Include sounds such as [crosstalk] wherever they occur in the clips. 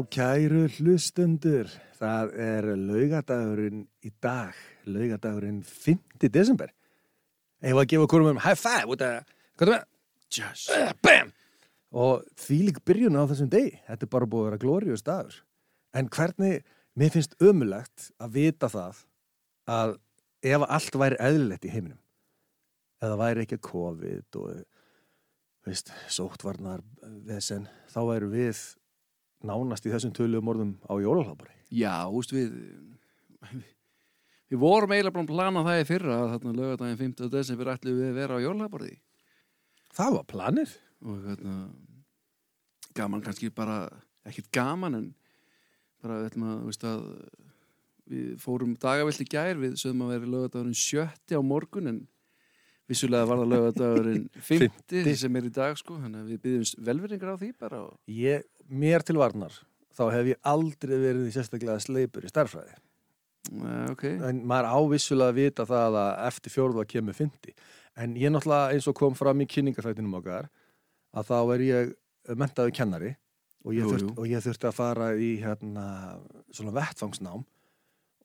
Já, kæru hlustundur, það er laugadagurinn í dag, laugadagurinn 5. desember. Ég var að gefa hverjum um high five, út að, hvað er það? Uh, bam! Og því lík byrjun á þessum degi, þetta er bara búið að vera glórius dagur. En hvernig, mér finnst ömulegt að vita það að ef allt væri eðlilegt í heiminum, eða væri ekki COVID og, veist, sóttvarnar, vesen, þá væru við nánast í þessum töluðum orðum á jólalabari. Já, úst við við vorum eiginlega búin að plana það í fyrra að þarna lögadaginn 5. desember ætlum við að vera á jólaborði Það var planir. og hérna gaman kannski bara ekkert gaman en bara að, veist að við fórum dagavill í gær við sögum að vera lögadagurinn sjötti á morgun en vissulega var það lögadagurinn 50 [laughs] sem er í dag sko þannig að við byggjum velveringar á því bara og Ég, mér til varnar, þá hef ég aldrei verið í sérstaklega sleipur í starfræði. Nei, ok, En maður ávissulega vita það að eftir fjórða kemur fyndi. En ég náttúrulega eins og kom fram í kynningarþættinum okkar að þá er ég mentaði kennari og ég, Jú, þurft, jú. og ég þurfti að fara í hérna, svona vettfangsnám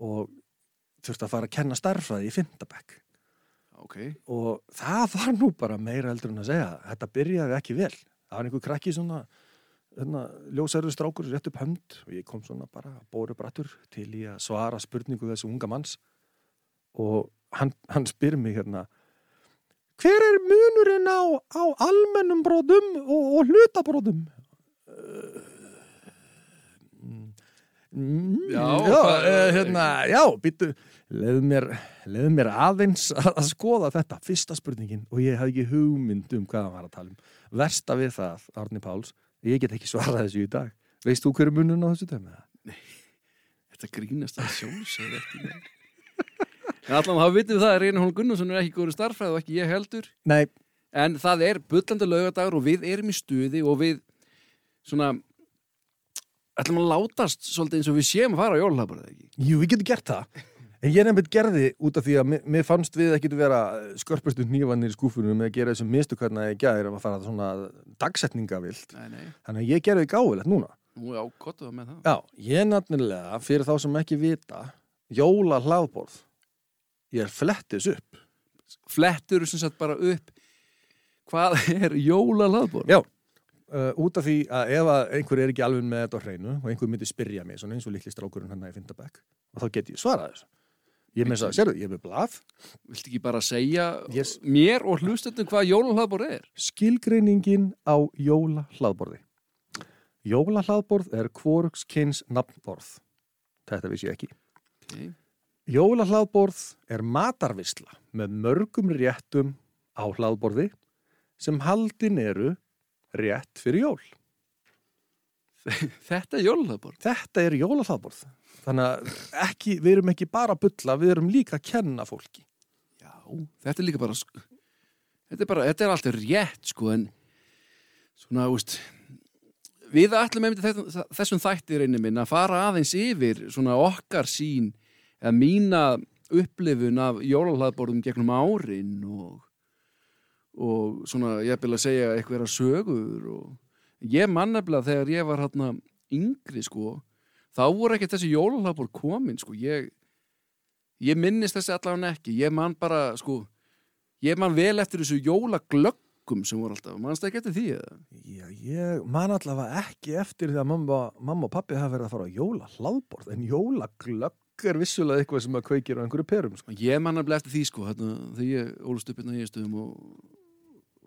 og þurfti að fara að kenna starfræði í fyndabekk. Ok. Og það var nú bara meira heldur en að segja þetta byrjaði ekki vel. Það var einhver krakki svona hérna, ljósærðu strákur rétt upp hönd og ég kom svona bara bóru brattur til í að svara spurningu þessu unga manns. Og hann, hann spyr mig hérna hver er munurinn á, á almennum bróðum og, og hlutabróðum Mm, Já, já, uh, hérna, já, býttu leðu mér, mér aðeins að, að skoða þetta, fyrsta spurningin og ég hafði ekki hugmynd um hvað hann var að tala um versta við það, Árni Páls ég get ekki svarað þessu í dag veist þú hverju munun á þessu tömmu? Þetta grínast að ekki með. En allan þá vitum við það að Reynir Hólm Gunnarsson er ekki góður í starffræði og ekki ég heldur. Nei, En það er bullandi laugadagur og við erum í stuði og við svona ætlum að látast svolítið eins og við séum að fara á jólahlaðborðið ekki. jú, við getum gert það en ég nefnir gerði út af því að mér, fannst við ekki vera skörpustu nývanir í skúfunum með að gera þessum mistukvæðna í gæðir að fara svona dagsetningavilt Nei, nei. þannig að ég gerði gáfilegt núna Nú já, gott að með það. Já, ég nefnilega, fyrir þá sem ekki vita, jóla hlaðborð, ég er flettis upp. Flettur sem sagt bara upp hvað er jólahlaðborð? Já, uh, út af því að ef að einhver er ekki alveg með þetta á hreinu og einhver myndi spyrja mig, svona eins og litli strákurinn hann í Findabæk, og þá get ég svarað þessu. Ég með þess að, sérðu, ég er með blað, Viltu ekki bara segja Yes. mér og hlustendum hvað jólahlaðborð er? skilgreiningin á jóla hlaðborði. Jóla hlaðborð er kvorukskins nafnborð. Þetta vissi ég ekki. Okay. Jóla hlaðborð er matarvisla með mörgum réttum á hlaðborði sem haldin eru rétt fyrir jól. Þetta er jólahlaðborð. Þetta er jóla hlaðborð. Þannig að ekki, við erum ekki bara að bulla, við erum líka að kenna fólki. Já, þetta er líka bara þetta er bara, þetta er alltaf rétt sko en svona, úst við ætlum einmitt þessum, þættir einnig minn að fara aðeins yfir svona okkar sín eða mína upplifun af jólahlaðborðum gegnum árin og og svona, ég vil að segja eitthvað sögur og ég mannefnilega þegar ég var hérna yngri sko, þá voru ekki þessi jólahlaðborð komin sko, ég ég minnist þessi allavega ekki ég man bara, sko ég man vel eftir þessu jólaglöggum sem voru alltaf, mannst ekki eftir því eða? Já, ég man allavega ekki eftir því að mamma, mamma og pappi hafa verið að fara á jóla hlaðborð, en jóla glögg er vissulega eitthvað sem að kveikir á einhverju perum. Sko. ég man nefnilega eftir því sko hérna, þegar ég ólust upp hérna í stöðum og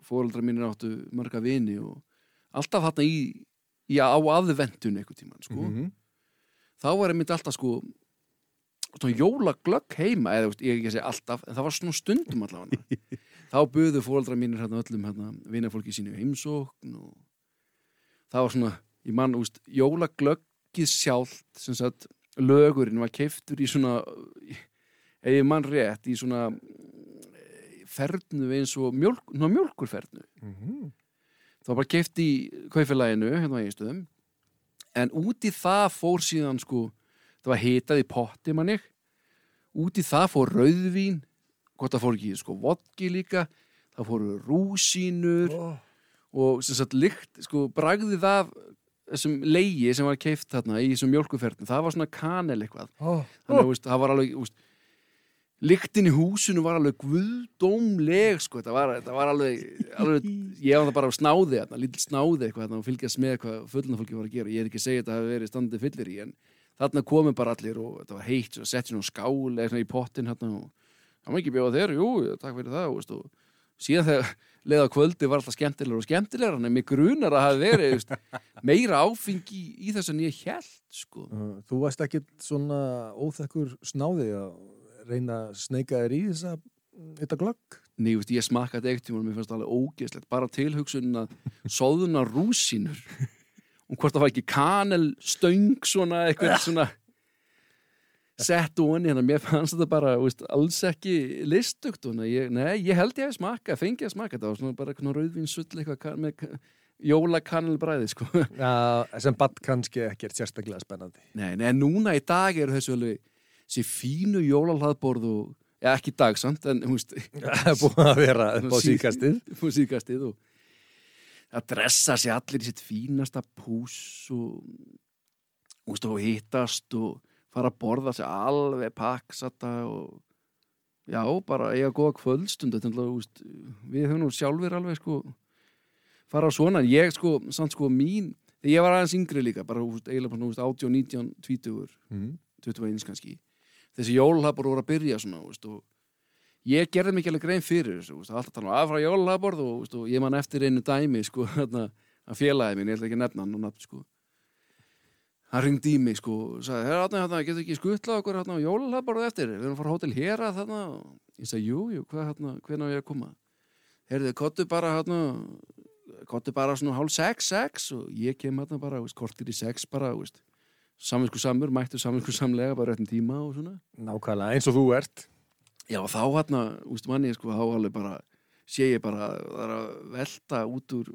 fóreldrar mínir áttu marga vini og alltaf hérna í já, á aðventun einhvern tíman sko. Mm -hmm. þá var einmitt alltaf sko jólaglögg heima eða ég ekki að segja alltaf, en það var svona stundum allavega [laughs] þá buðu fóreldrar mínir hérna öllum hérna, vinafólki sínu í heimsókn og það var svona ég man, úst, jólaglöggið sjálft sem sagt, lögurinn var keiftur í svona ef ég man rétt, í svona fernu eins og mjólk, ná, mjólkurfernu Mm -hmm. það var bara keift í kaufélaginu hérna á eiginstöðum en út í það fór síðan sko það var hitað í potti manni út í það fór rauðvín hvort það fór ekki sko vodki líka það fóru rúsínur oh. og sem sagt lykt sko bragðið af þessum leigi sem var keift þarna í þessum mjölkuferðin, það var svona kanel eitthvað oh. þannig að veist, það var alveg veist, lyktin í húsinu var alveg guðdómleg sko, það var, það var alveg, alveg ég var það bara á snáði, lítill snáði eitthvað og fylgjast með hvað fullnafólki var að gera ég er ekki að segja að þetta hafi verið standið fyllir í en þarna komum bara allir og þetta var heitt og sett sér nú skál eða í pottin þarna, og það var ekki bjóða þér, jú, takk fyrir það veist, og síðan þegar leða kvöldi var alltaf skemmtilegur og skemmtilegur en mig grunar að hafi verið veist, meira áfengi í, í þess að ég held sko. Þú varst ekkit svona óþekkur snáði að reyna að sneika þér í þessa þetta glögg? Nei, veist, ég smakkaði eitt tíma og mér fannst það alveg ógeðslegt. Bara tilhugsun að sóðuna rúsínur. Og hvort það var ekki kanelstöng svona eitthvað [laughs] svona sett og onni, hérna. Mér fannst þetta bara veist, alls ekki listugt og ég, nei, ég held ég hef smakað, fengið að smaka þetta. Var svona bara rauðvinsull eitthvað með jólakanelbræði sko. Já, sem badd kannski ekkert sérstaklega spennandi. Nei, nei, núna í dag eru þessu alveg þessi fínu jólalhlaðborð og, já, ekki í dag samt, en, þú veist [laughs] Það er búin að vera [laughs] upp á síkastið á síkastið og það dressa sér allir í sitt fínasta pús og, þú veist, og hittast og fara að borða sér alveg paksata og já, bara eiga góða kvöldstund. Alveg, þú veist, við höfum nú sjálfur alveg sko fara á svona, en ég sko, samt sko mín þegar ég var aðeins yngri líka, bara veist, eiginlega veist, 18, 19, 20 mm. 21 kannski þessi jólhlapur voru að byrja svona veist, og ég gerði mikið alveg grein fyrir þessu veist, alltaf tala um aðfra jólhlaborð og, veist, og ég man eftir einu dæmi sko, [laughs] að félagi minn, ég ætla ekki að nefna hann og nafn sko. Hann ringdi í mig sko og sagði, herra, hérna, getur ekki skuttlað okkur hérna á jólhlaborðu eftir? Við erum að fara hótel hér að þarna. Og ég sagði, jú, jú, hvernig á ég að koma? Herrið, kottu bara hérna kottu bara svona hálf sex, sex. Og ég kem hérna bara, kortir í sex bara, veist samvinsku samur, mættu samvinsku samlega bara réttin tíma og svona. Nákvæmlega, eins og þú ert. Já, þá hérna, úst manni, sko, þá alveg bara sé ég bara, það er að velta út úr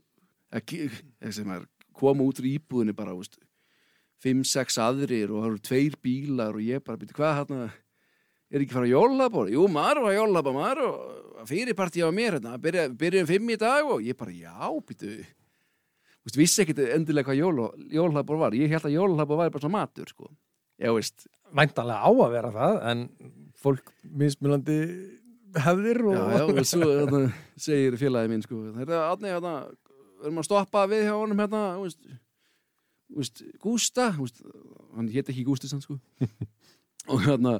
er, koma út úr íbúðinni bara, úst fimm, sex aðrir og það eru tveir bílar og ég bara, byrju, hvað hérna er ekki fara að jólabor? Jú, maður var að jólaba maður og fyrirparti á mér hérna, byrja, byrjum fimm í dag og ég bara, já, byrju Þú veist, vissi ekkert endilega hvað jól, jólhlapur var. Ég held að jólhlapur var bara svona matur, sko. Væntalega á að vera það, en fólk mismunandi hefðir og... Já, já, og svo hérna, segir félagið minn, sko. Það er aðnið, hérna, við erum að stoppa við hjá honum, hérna, Gústa, hann hétt ekki Gústi sann, sko. [laughs] og hérna,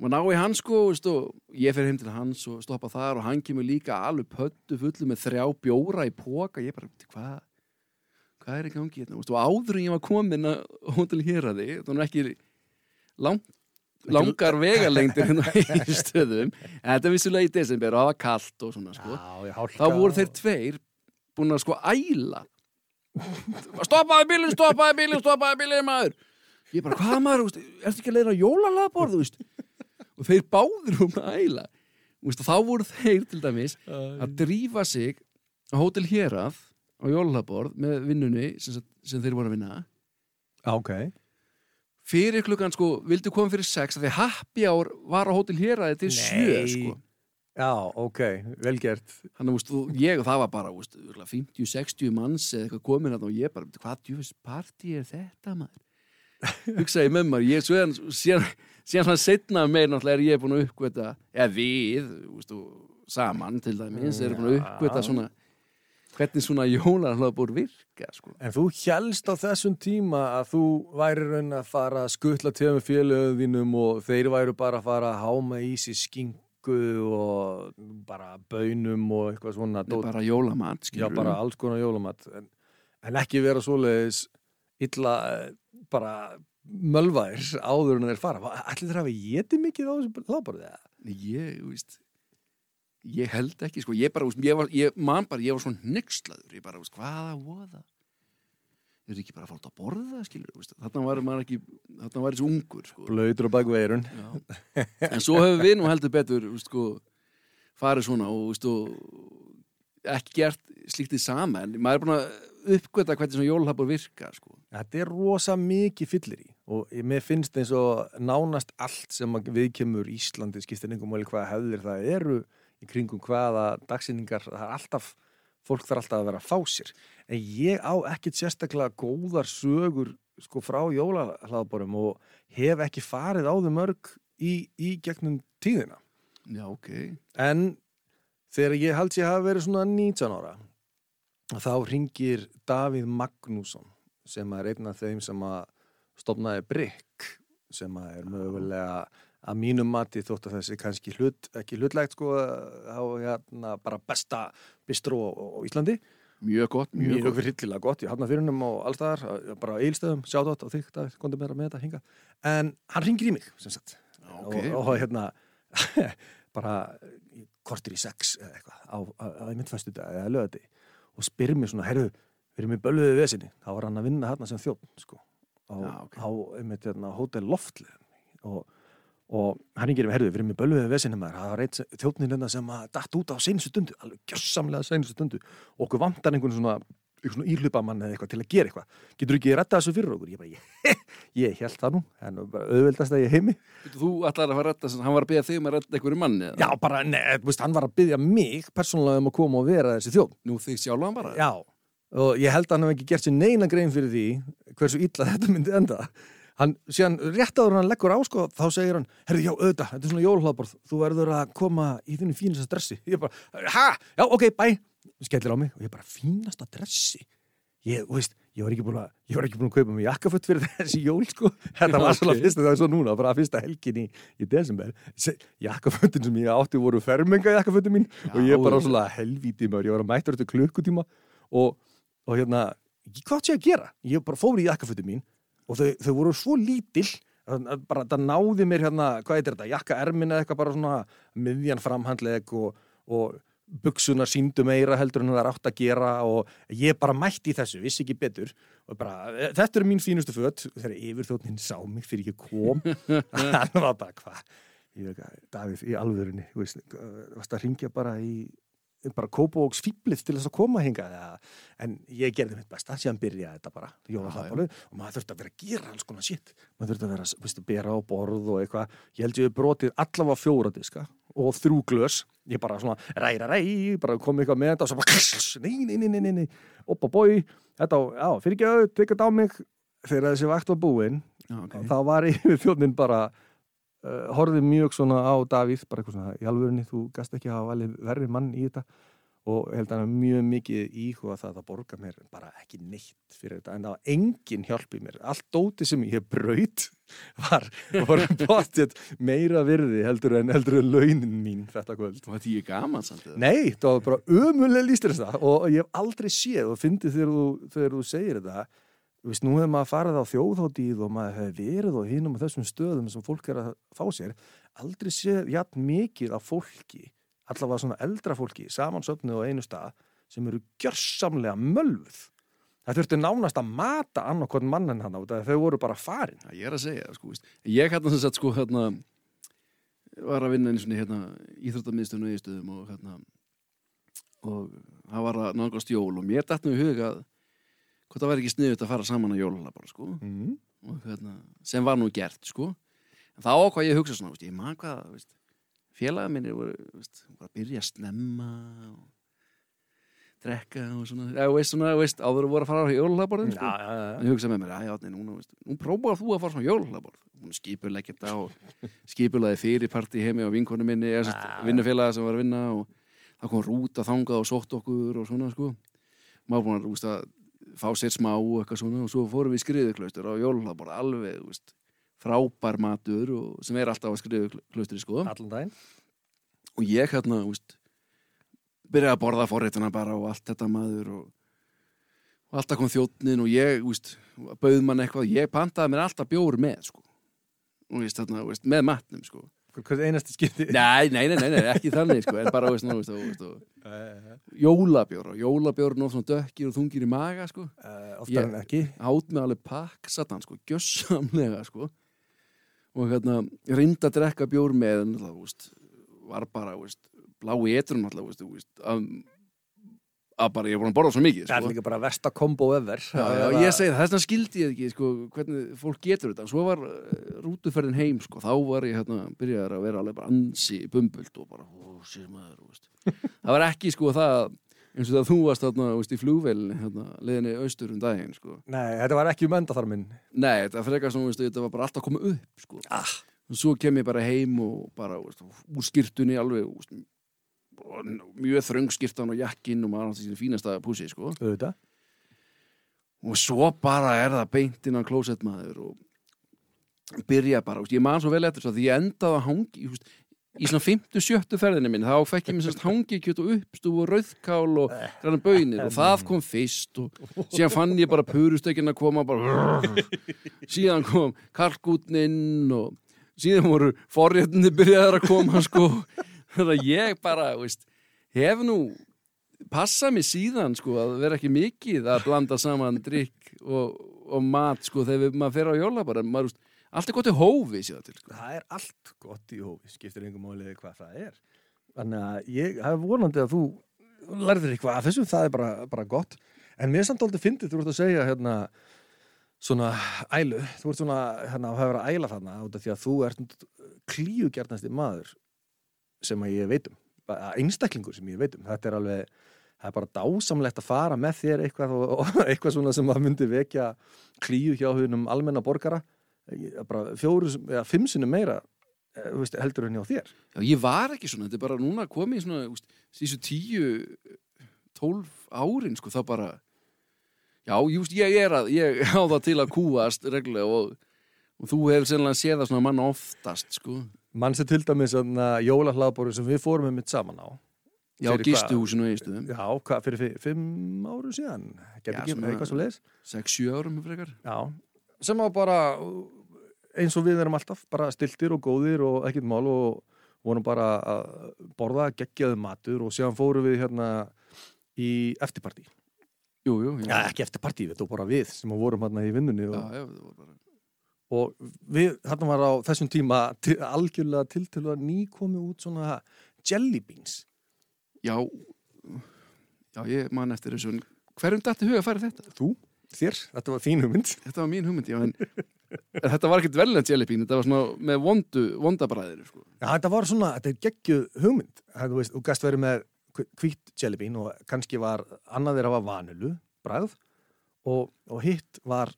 maður ná í hann, sko, veist, og ég fer heim til hans og stoppa þar og hann kemur líka alveg pöttu fullu með þrjá bjóra í póka. Ég bara, hvað? Hvað er í gangi hérna, og áður en ég var komin að hótel hér að þig, var ekki lang, langar vegalengdir hérna í stöðum en þetta vissulega í desember og það var kallt og svona sko. Já, þá voru þeir tveir búin að sko æla. Stoppaði bílinn, stoppaði bílinn, stoppaði bílinn maður. Ég bara, hvað maður, veist, ertu ekki að leira jólalagborð og þeir báður um að æla. Veist, þá voru þeir til dæmis að drífa sig á hótel hérað á jólalaborð með vinnunni sem, sem þeir voru að vinna. Ok. Fyrir klukkan sko, vildu koma fyrir sex að því happy hour var á hótel hér að til sjö sko. Já, ok, velgert þannig að ég og það var bara 50-60 manns eða eitthvað komin og ég bara, hvað djúfis partí er þetta maður? [laughs] Hugsaði með maður, ég svo síðan, síðan svona setna meir náttúrulega er ég búin að uppgöta eða við, veist, saman til dæmis, er búin að uppgöta svona hvernig svona jólar hlaða búin virka sko. En þú helst á þessum tíma að þú væri raun að fara að skuttla til með félöðinum og þeir væru bara að fara að háma í sig skingu og bara bönum og eitthvað svona Nei, bara jólamat Já, bara alls konar jólamat en, en ekki vera svoleiðis illa bara mölvæðir áður en þeir fara Ætli þeir hafa getið mikið á þessu hlaðborðið? Ég, veist ég held ekki, sko, ég bara, ég var, ég, man bara, ég var svona nexlaður, ég bara, hvaða voða, ég er ekki bara að fara út að borða, skilur, þarna var maður ekki, þarna var þessi ungur, sko. Blöytur á bakveirun. en svo hefur við nú heldur betur, sko, farið svona og, og ekki gert slíktið sama, en maður er búin að uppgöta hvernig svona jólhapur virka, sko. Þetta er rosa mikið fyllir í og mér finnst eins og nánast allt sem við kemur Íslandi skiptir einhverjum vel hvað hefðir það eru í kringum hvaða dagsinningar, það er alltaf fólk þarf alltaf að vera að fá sér. En ég á ekkit sérstaklega góðar sögur sko frá jólahlaðborum og hef ekki farið á þau mörg í, í gegnum tíðina. Já, ok. en þegar ég held ég hafa verið svona 19 ára þá ringir Davíð Magnússon sem er einn af þeim sem að stopnaði Brygg sem að er mögulega að mínum mati þótt að þessi kannski hlut, ekki hlutlegt sko á hérna bara besta bistró á, á Íslandi Mjög gott, mjög, mjög gott. hryllilega gott, ég hafna fyrirnum og allstaðar, bara á eilstöðum, sjátt á þig, Davíð, komdu meira með þetta hinga en hann ringir í mig, sem sagt Já, ok. og, og hérna [laughs] bara kortir í sex eða eitthvað á, á, á einmitt fæstu dag eða lögati og spyr mér svona, herru, við erum í bölluðu vesinni þá var hann að vinna hérna sem þjótt sko, á, Já, ok. á einmitt hérna, hótel Loftlið og, og hann ringir mér, herru, við erum í bölluðu vesinni maður, það var eitt þjóttnin hérna sem að datt út á seinustu stundu, alveg gjössamlega seinustu stundu og okkur vantar einhvern svona svona íhlupamann eða eitthvað til að gera eitthvað getur ekki rettað þessu fyrir okkur ég bara, ég, [laughs] ég held það nú en bara auðveldast að ég heimi Þú ætlar að fara að redda, hann var að beða þig um að redda einhverju manni? Já, bara, neð, þú veist, hann var að byggja mig persónulega um að koma og vera þessi? Já. Og ég held að hann hef ekki gert sér neina grein fyrir því hversu illa [laughs] þetta myndi enda. Hann, síðan, rétt áður en hann leggur á, sko, þá segir hann, herru, já, auðvitað, þetta er svona jólhlaðborð, þú verður að koma í þinni fínasta dressi. Ég bara, ha, já, ok, bæ. Skellir á mig og ég bara, fínasta dressi? Ég, þú veist, ég var ekki búin að, ég var ekki búin að kaupa mig jakkafött fyrir [laughs] þessi jól, sko. Þetta var svona Ok. fyrsta, það er svo núna, bara fyrsta helgin í, í desember. Se- Jakkafötin sem ég átti voru fermenga jakkafötin mín Já, og ég bara svona helvíti maður, ég var að mæta þetta klukkutíma og, og hérna, hvað sé að gera? Ég bara fór í jakkafötin mín og þau, þau voru svo lítil að, að bara það náði mér hérna, hvað heitir þetta, jakkaermin eða eitthvað bara svona miðjan framhandleg og, og buksunar síndu meira heldur en það er átt að gera og ég bara mætti þessu, vissi ekki betur. Og bara, "E, þetta eru mín fínustu föt. Þegar yfirþjóðnin sá mig þegar ég kom [laughs] hann var bara, hvað? Davíð, í alvörunni varst að ringja bara í bara kópavóks fýblið til þess að koma hinga en ég gerði mitt besta síðan byrjaði þetta bara, jólahlaðbálu og maður þurfti að vera að gera alls konar shit. Maður þurfti að vera, að bera á borð og eitthvað. Ég held ég við brotið allavega fjóra diska og þrjú glös. Ég bara svona ræra ræ, bara kom eitthvað með þetta og svo bara nei, nei, nei, nei, nei, oppa bói, þetta á, já, fyrir ekki að tekja á mig. Þegar þessi vakt var búin Já, ok. þá var [laughs] yfir þjóðnin bara uh, horfið mjög svona á Davíð bara eitthvað svona, í alvörinni, þú gast ekki að hafa valið verri mann í þetta? Og held að mjög mikið íhuga það að borga mér bara ekki neitt fyrir þetta en það var engin hjálp í mér. Allt dóti sem ég braut [laughs] var, var bóttið meira virði heldur en heldur en launin mín þetta kvöld. Þú hætti ég gaman samt? Nei, það var bara ömulega lístir það og ég hef aldrei séð og fyndið þegar þú, þegar þú segir þetta Þú veist, nú hefur maður farið á þjóðhóttíð og maður hefur verið á hinum og þessum stöðum sem fólk er að fá sér. Aldrei séð jafn mikið af fólki allavega svona eldra fólki samansöfnuð á einu stað sem eru gjörsamlega mölvuð. Það þurfti nánast að mata annarkot mannin hann á þetta þau voru bara farin. Já, ég er að segja, sko, veist. Ég hérna sem sagt, sko, hérna, var að vinna einu svona, hérna, íþróttamiðstöðum og eðistöðum og, hérna, og það var að náttúrulega jól og mér dættum í huga að hvort það væri ekki sniðut að fara saman að jólalala bara, sko, mm. hérna, sem var nú gert, sko. En þá ákvað ég að hugsa svona, veist, ég man hvað, veist, félaga minni voru, veist, voru að byrja að snemma og drekka og svona, já, veist, svona, veist, áður að voru að fara á jólalalaborðin, sko. já, já, En ég hugsaði með mér, já, nei, núna, veist, nú prófaði þú að fara svona jólahlaðborð. Hún skipulegði þetta og skipulaði fyrirparti heimi á vinkonu minni, eða sérst, Já, vinnufélaga sem var að vinna og það kom rúta þangað og sótt okkur og svona, sko. Maður búin að, þú veist, að fá sér smá og eitthvað svona og svo fórum við skriðuklaustur á jólahlaðborð, alveg, þú veist, frábær matur og, sem er alltaf á skriðuklaustri, sko. allan daginn Og ég hérna, veist, byrjaði að borða forréttuna bara og allt þetta maður og, og alltaf kom þjóttnin og ég, veist, bauð mann eitthvað, ég pantaði mér alltaf bjór með, sko. Og veist, með matnum, sko. Hvað einasti skipti Nei, nei, nei, nei, nei, ekki þannig, sko, en bara, veist, nú, veist, og, veist, jólabjór og jólabjór er svona dökkir og þungir í maga, sko. Uh, oftar en ekki Hátt með alveg pakk, satan, sko, gjössamlega, sko. Og hérna, reyndi að drekka bjór með, en, þú veist, var bara, veist, blá í etrum alltaf, veist, að, að bara, ég er búin að borða svo mikið, Það er sko. líka bara versta kombo ever Já, já, ég segi það, þess vegna skildi ég ekki, sko, hvernig fólk getur þetta. Svo var uh, rútuferðin heim, sko, þá var ég, hérna, byrjaði að vera alveg bara ansi bumbult og bara, ó, sér maður. [laughs] Það var ekki, sko, það, eins og það þú varst þarna, veist, í flugvelni hérna, leðinni austur um daginn, sko Nei, þetta var ekki um endaþarminn Nei, þetta frekar svona, veist, þetta var bara alltaf að koma upp, sko ah. svo kem ég bara heim og bara, veist, úr skýrtunni alveg veist, mjög þröng skýrtan og jakkinn og maður átti síðan fínasta púsi, sko. Og svo bara er það beint innan klósettmaður og byrja bara, ég man svo vel eftir svo því ég endaði að hangi veist, í svona 50-70 ferðinni minn þá fekk ég mér sérst hangikjöt og uppstú og rauðkál og grann bönir og það kom fyrst og síðan fann ég bara purustökin að koma bara [laughs] síðan kom kalkútninn og síðan voru forréttinni byrjaðar að koma sko [laughs] þannig að ég bara, veist hef nú passa mig síðan sko að vera ekki mikið að blanda saman drikk og, og mat sko þegar maður fer á jóla bara maður, veist, allt er gott í hófi síðan til sko. Það er allt gott í hófi, skiptir einhver máli hvað það er. Þannig að ég hef vonandi að þú lærðir eitthvað af þessu, það er bara, bara gott. En mér er samt aldrei fyndið, þú ert að segja hérna svona ælu, þú ert svona hérna að hafa verið að æla þarna því að þú ert klíugjarnasti maður sem að ég veitum, einstaklingur sem ég veitum. Þetta er alveg, það er bara dásamlegt að fara með þér eitthvað og, [laughs] eitthvað svona sem að myndi vekja klíu hjá húnum almenna borgara. Bara fjóru, eða fimm sinni meira veist, heldur en hjá þér. Já, ég var ekki svona, þetta er bara núna komið svona, veist, sísu tíu tólf árin, sko, þá bara já, just, ég er að ég [laughs] á það til að kúast reglulega og, og þú hefur sennilega séð það svona mann oftast, sko mann sem til dæmis jólahlaðbóri sem við fórum með mitt saman á? Já, Fyrir gistuhúsinu í stuðum Já, hvað, fyrir fi- fimm áru síðan? Já, ekki svona- eitthvað svo leiðis 6-7 árum frekar. Já, sem var bara eins og við erum alltaf bara stiltir og góðir og ekkert mál og vorum bara að borða geggjaðu matur og síðan fórum við hérna í eftirparti Jú, jú, Já, ekki eftirparti, þetta var bara við sem vorum hérna í vinnunni já, og, já, það var bara og við, þarna var á þessum tíma til, algjörlega tiltölu að ný komið út svona jelly beans Já, já, ég man eftir þessu hverjum dætti huga að færa þetta? Þú, þér, þetta var þín hugmynd Þetta var mín hugmynd, já, en en þetta var ekkert velnætt jellybean, þetta var svona með vondu, vondabræðinu, sko. Já, þetta var svona, þetta er geggjuð hugmynd Það, þú veist, þú gæst verið með hvít jelly bean og kannski var annað þeirra var vanilu, bræð og, og hitt var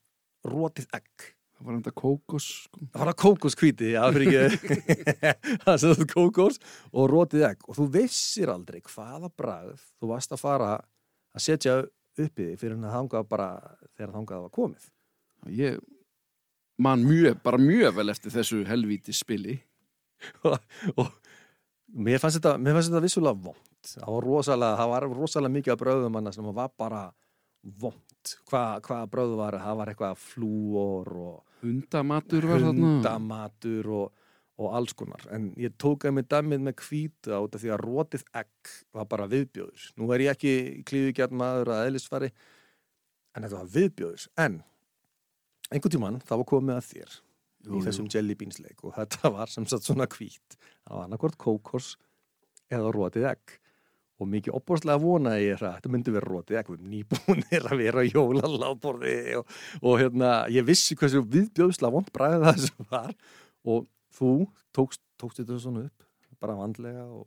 rótið egg var enda kókos, sko. Það var að kókoskvíti, já, fyrir ekki [laughs] það þetta kókos og rótið egg og þú vissir aldrei hvaða bræð þú varst að fara að setja upp í því fyrir en að þangað bara þegar þangað var komið Ég man mjög, bara mjög vel eftir þessu helvíti spili. og, [laughs] og mér fannst þetta, mér fannst þetta vissulega vond það var rosalega, það var rosalega mikið af bröðum hann sem var bara vond hvað hva bröðu var, það var eitthvað flúor og Hundamatur var þarna. hundamatur og, og alls konar, en ég tók að mig dæmið með hvíta út af því að rótið egg var bara viðbjóður. Nú er ég ekki klíðugjart maður að eðlisfari en þetta var viðbjóður. En einhvern tímann það var komið að þér Jú, í þessum jelly beans leik og þetta var sem sagt svona hvít það var annarkvort kókors eða rótið egg og mikið opbórslega vonaði ég að þetta myndi vera rótið erum nýbúnir að vera jólaláborði og, og hérna ég vissi hversu viðbjóðslega vond bræði það sem var. Og þú tókst, tókst þetta svona upp bara vandlega og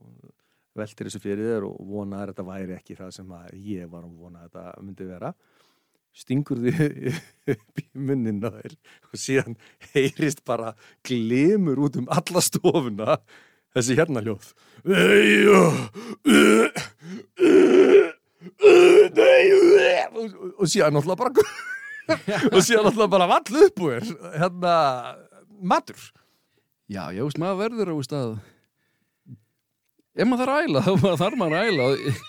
veltir þessu fyrir þér og vonaði að þetta væri ekki það sem ég var að vona þetta myndi vera. Stingur því upp í munnin og síðan heyrist bara glimur út um alla stofuna þessi hérna hljóð. Og, síðan náttúrulega bara og síðan náttúrulega bara vall upp úr hérna matur. Já, ég veist, maður verður á stað ef maður þarf að æla þá þarf maður að æla og,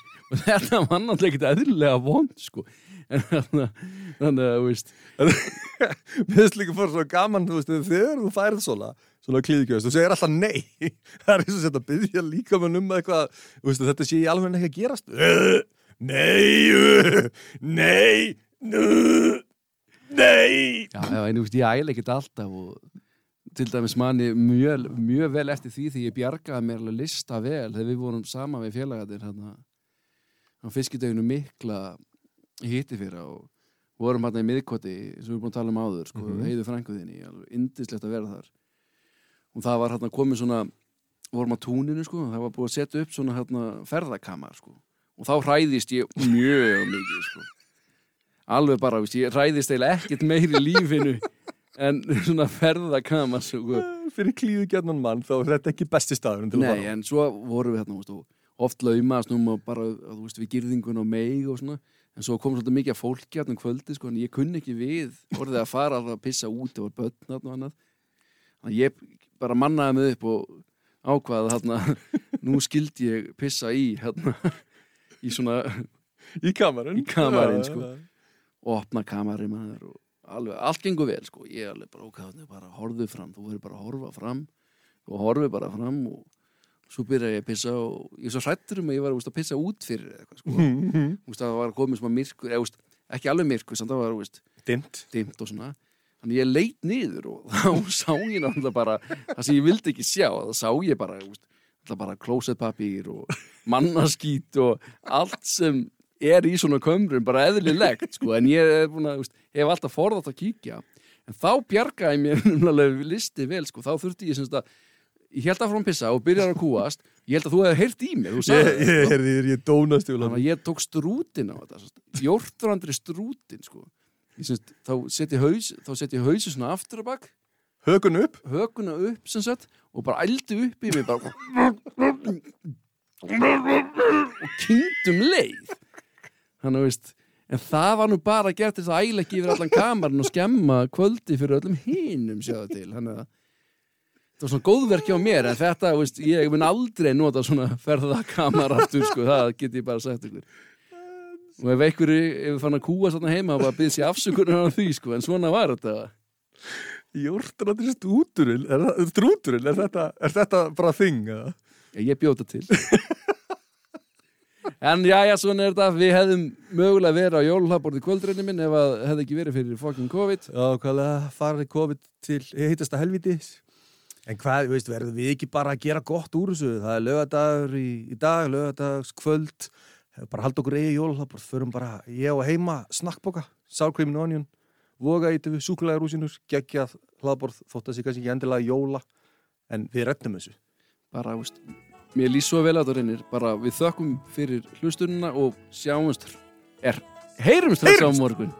þetta var náttúrulega ekkert eðlilega vond sko þannig að, þú veist [laughs] Mér finnst líka fyrir svo gaman, þú veist, þegar þú færið svona, svona klíðgjöðst, þú segir alltaf nei. [laughs] Það er eins og þetta byggja líka með um eitthvað, þú veist, þetta sé ég alveg ekki að gerast. [laughs] Nei, nei, nei. Já, en þú veist, ég æla ekkert alltaf og til dæmis manni mjög, mjög vel eftir því því ég bjargaði mér alveg lista vel þegar við vorum sama við félagarnir hérna á fiskideginu mikla hitti fyrir og vorum hérna í miðkoti sem við erum búin að tala um áður sko, Mhm. heiðu frænguðinni, alveg indislegt að vera þar og það var hérna komið svona vorum á túninu sko, það var búið að setja upp svona hérna ferðakamar sko og þá hræðist ég mjög mikið sko. alveg bara, veist, ég hræðist eiginlega ekkert meiri lífinu en svona ferðakama sko. Fyrir klíðu gjarnan mann þá er þetta ekki besti staður Nei, en svo vorum við hérna og oft laumast nú og bara þú veist, við girðingun og meig og svona en svo kom svolítið mikið fólki hérna um kvöldi sko, en ég kunni ekki við orðið að fara að pissa út og börn og annað. Þannig að ég bara mannaði mig upp og ákvaði hérna [laughs] nú skildi ég pissa í hérna í svona Í kamarinn. Í kamarinn, sko. og opna kamari maður og alveg, allt gengur vel sko, ég alveg bara ókvæðan bara horfðu fram, þú verður bara að horfa fram og horfi bara fram og svo byrja ég að pissa og ég er svo hrættur um að ég var úst, að pissa út fyrir eitthvað sko, úst, það var komið smá myrkur eða, úst, ekki alveg myrkur, samt það var Dimt og svona. Þannig ég leit niður og [laughs] þá sá ég náttúrulega bara það sem ég vildi ekki sjá, það sá ég bara bara klósetpapír og mannaskít og allt sem er í svona kömrum bara eðlilegt sko, en ég er að, úst, hef alltaf forðátt að kíkja. En þá bjargaði mér [laughs] listi vel, sko, þá þurfti ég semst að ég held að frá að pissa og byrjar að kúast ég held að þú hefði heyrt í mér Ég, ég, ég, ég, ég dónast þannig að ég tók strútin á þetta jórtrandri strútin sko. Ég semst, þá þá setja hausi svona aftur að bak. Högun upp? Hökuna upp sem sagt og bara ældi upp í mig bara. Og kynntum leið. Þannig að veist en það var nú bara gert þess að æla ekki yfir allan kamarinn og skemma kvöldi fyrir öllum hinum sjáðu til. Þannig að það var svona góðverki á mér en þetta, veist, ég mun aldrei nota svona ferða kamar aftur sko, það get ég bara sagt ykkur. Og ef einhver ef fann að kúa svona heima og bara byrði sér afsökunar á því sko, en svona var þetta. Jórnandri strúturinn er, það- er þetta, er þetta bara þing? ég bjóta til. En já, já, svona er þetta. Við hefðum mögulega verið á jólhlaborði kvöldreinni minn ef að hefði ekki verið fyrir fucking COVID. Já, hvaðlega farið komið til heitasta helvítis En hvað, veist, verðum við ekki bara að gera gott úr þessu? Það er lögadagur í, í dag, lögadagskvöld bara halda okkur eigi jólhlaborð förum bara, ég og heima, snakkboka cream and onion, voga í við súkulega rúsinur, geggjað hlaðborð þótt að sé kannski ekki endilega jóla. En við rettum þessu. Bara, veist, mér lýs svo vel að það reynir. Bara við þökkum fyrir hlustunina og sjáumst er, heyrumst þetta á Heyrumst! morgun